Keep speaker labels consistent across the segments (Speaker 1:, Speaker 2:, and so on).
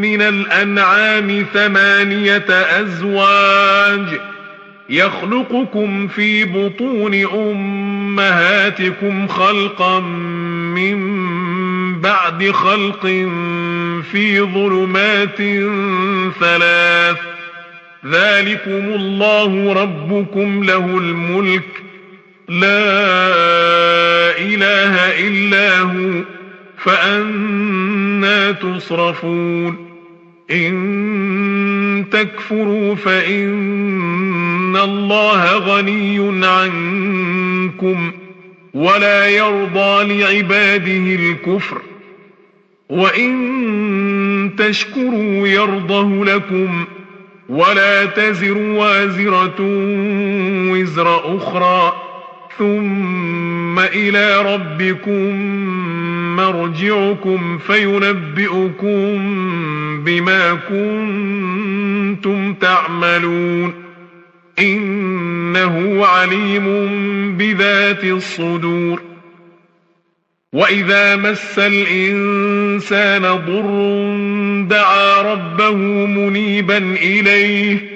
Speaker 1: من الأنعام ثمانية أزواج يخلقكم في بطون أمهاتكم خلقا من بعد خلق في ظلمات ثلاث ذلكم الله ربكم له الملك لا إله إلا هو فأنا تصرفون إن تكفروا فإن الله غني عنكم ولا يرضى لعباده الكفر وإن تشكروا يرضه لكم ولا تزر وازرة وزر أخرى ثم إلى ربكم مرجعكم فينبئكم بما كنتم تعملون. إنه عليم بذات الصدور. وإذا مس الإنسان ضر دعا ربه منيبا إليه.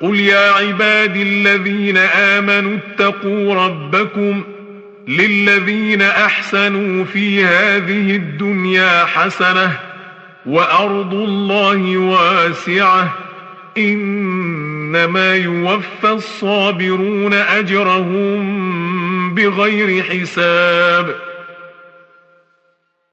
Speaker 1: قل يا عباد الذين آمنوا اتقوا ربكم للذين أحسنوا في هذه الدنيا حسنة وأرض الله واسعة إنما يوفى الصابرون أجرهم بغير حساب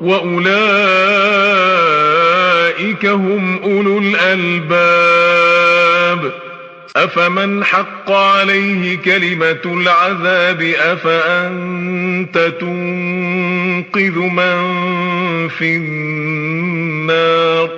Speaker 1: وأولئك هم أولو الألباب. أفمن حق عليه كلمة العذاب أفأنت تنقذ من في النار؟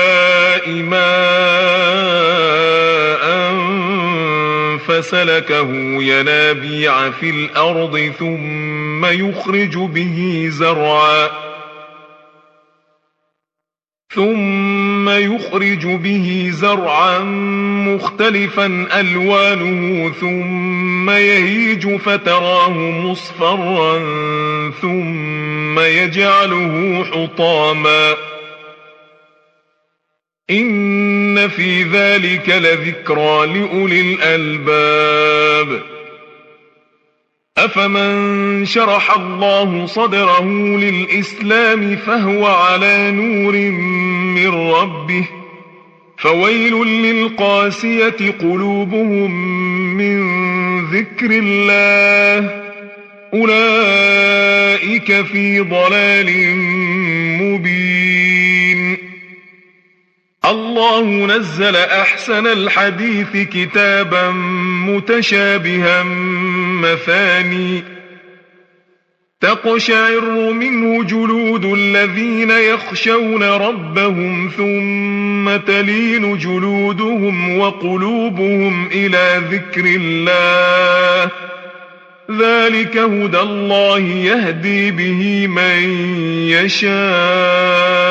Speaker 1: ماء فسلكه ينابيع في الأرض ثم يخرج به زرعا ثم يخرج به زرعا مختلفا ألوانه ثم يهيج فتراه مصفرا ثم يجعله حطاما إن في ذلك لذكرى لأولي الألباب. أفمن شرح الله صدره للإسلام فهو على نور من ربه. فويل للقاسية قلوبهم من ذكر الله. أولئك في ضلال مبين. الله نزل أحسن الحديث كتابا متشابها مثاني. تقشعر منه جلود الذين يخشون ربهم ثم تلين جلودهم وقلوبهم إلى ذكر الله. ذلك هدى الله يهدي به من يشاء.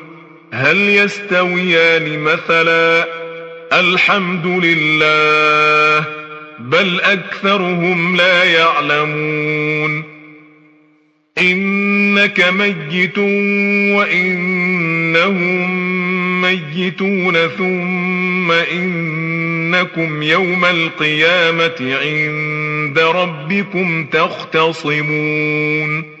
Speaker 1: هل يستويان مثلا الحمد لله بل أكثرهم لا يعلمون إنك ميت وإنهم ميتون ثم إنكم يوم القيامة عند ربكم تختصمون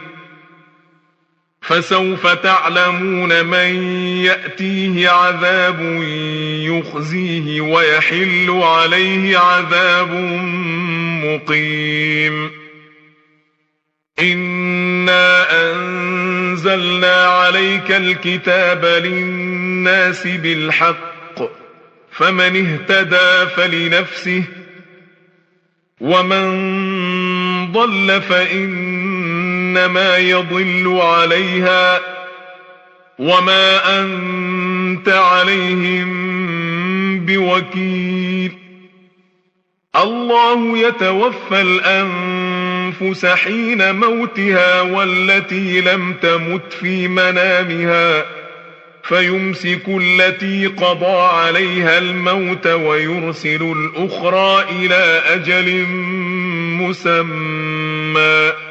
Speaker 1: فسوف تعلمون من يأتيه عذاب يخزيه ويحل عليه عذاب مقيم. إنا أنزلنا عليك الكتاب للناس بالحق فمن اهتدى فلنفسه ومن ضل فإن إنما يضل عليها وما أنت عليهم بوكيل. الله يتوفى الأنفس حين موتها والتي لم تمت في منامها فيمسك التي قضى عليها الموت ويرسل الأخرى إلى أجل مسمى.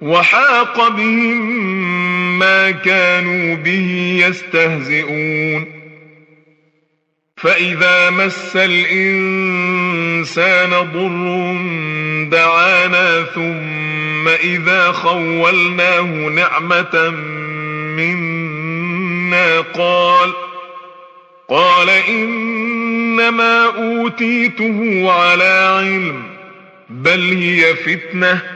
Speaker 1: وحاق بهم ما كانوا به يستهزئون. فإذا مس الإنسان ضر دعانا ثم إذا خولناه نعمة منا قال قال إنما أوتيته على علم بل هي فتنة.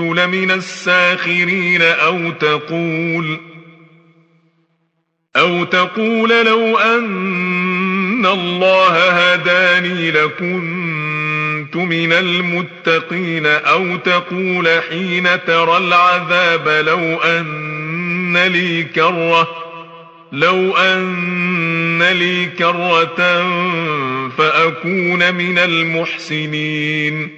Speaker 1: لمن الساخرين أو تقول أو تقول لو أن الله هداني لكنت من المتقين أو تقول حين ترى العذاب لو أن لي كرة لو أن لي كرة فأكون من المحسنين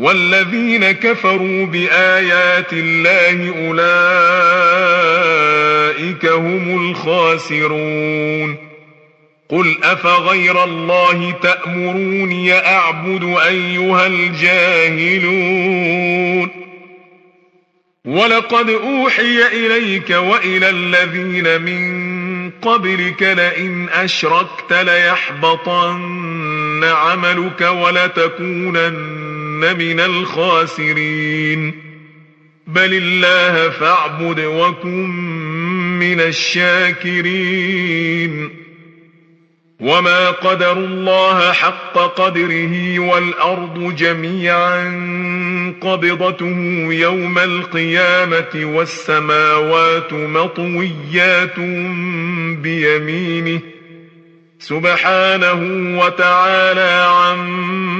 Speaker 1: والذين كفروا بآيات الله أولئك هم الخاسرون. قل أفغير الله تأمروني أعبد أيها الجاهلون. ولقد أوحي إليك وإلى الذين من قبلك لئن أشركت ليحبطن عملك ولتكونن من الخاسرين بل الله فاعبد وكن من الشاكرين وما قدر الله حق قدره والأرض جميعا قبضته يوم القيامة والسماوات مطويات بيمينه سبحانه وتعالى عما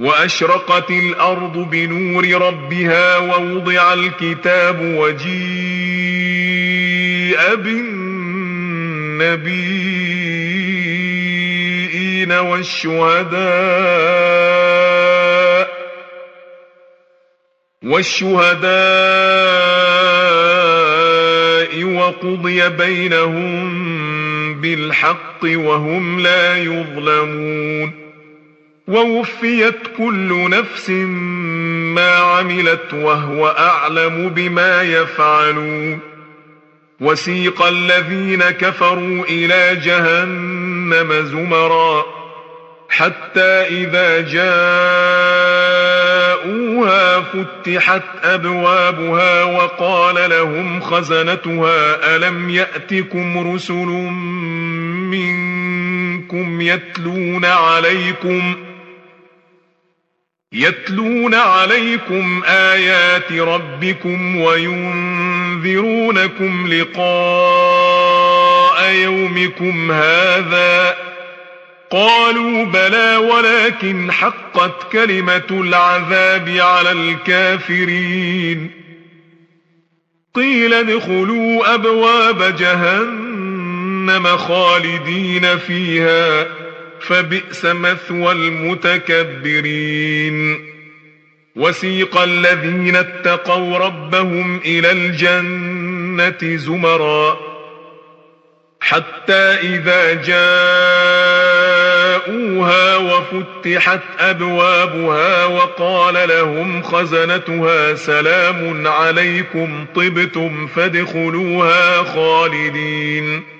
Speaker 1: وأشرقت الأرض بنور ربها ووضع الكتاب وجيء بالنبيين والشهداء والشهداء وقضي بينهم بالحق وهم لا يظلمون ووفيت كل نفس ما عملت وهو أعلم بما يفعلون. وسيق الذين كفروا إلى جهنم زمرا. حتى إذا جاءوها فتحت أبوابها وقال لهم خزنتها ألم يأتكم رسل منكم يتلون عليكم ۖ؟ يتلون عليكم آيات ربكم وينذرونكم لقاء يومكم هذا. قالوا بلى ولكن حقت كلمة العذاب على الكافرين. قيل ادخلوا أبواب جهنم خالدين فيها. فبئس مثوى المتكبرين. وسيق الذين اتقوا ربهم إلى الجنة زمرا. حتى إذا جاءوها وفتحت أبوابها وقال لهم خزنتها سلام عليكم طبتم فادخلوها خالدين.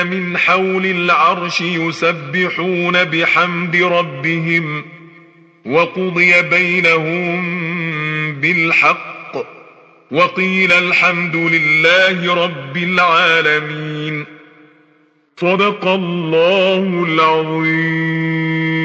Speaker 1: حافين من حول العرش يسبحون بحمد ربهم وقضي بينهم بالحق وقيل الحمد لله رب العالمين. صدق الله العظيم.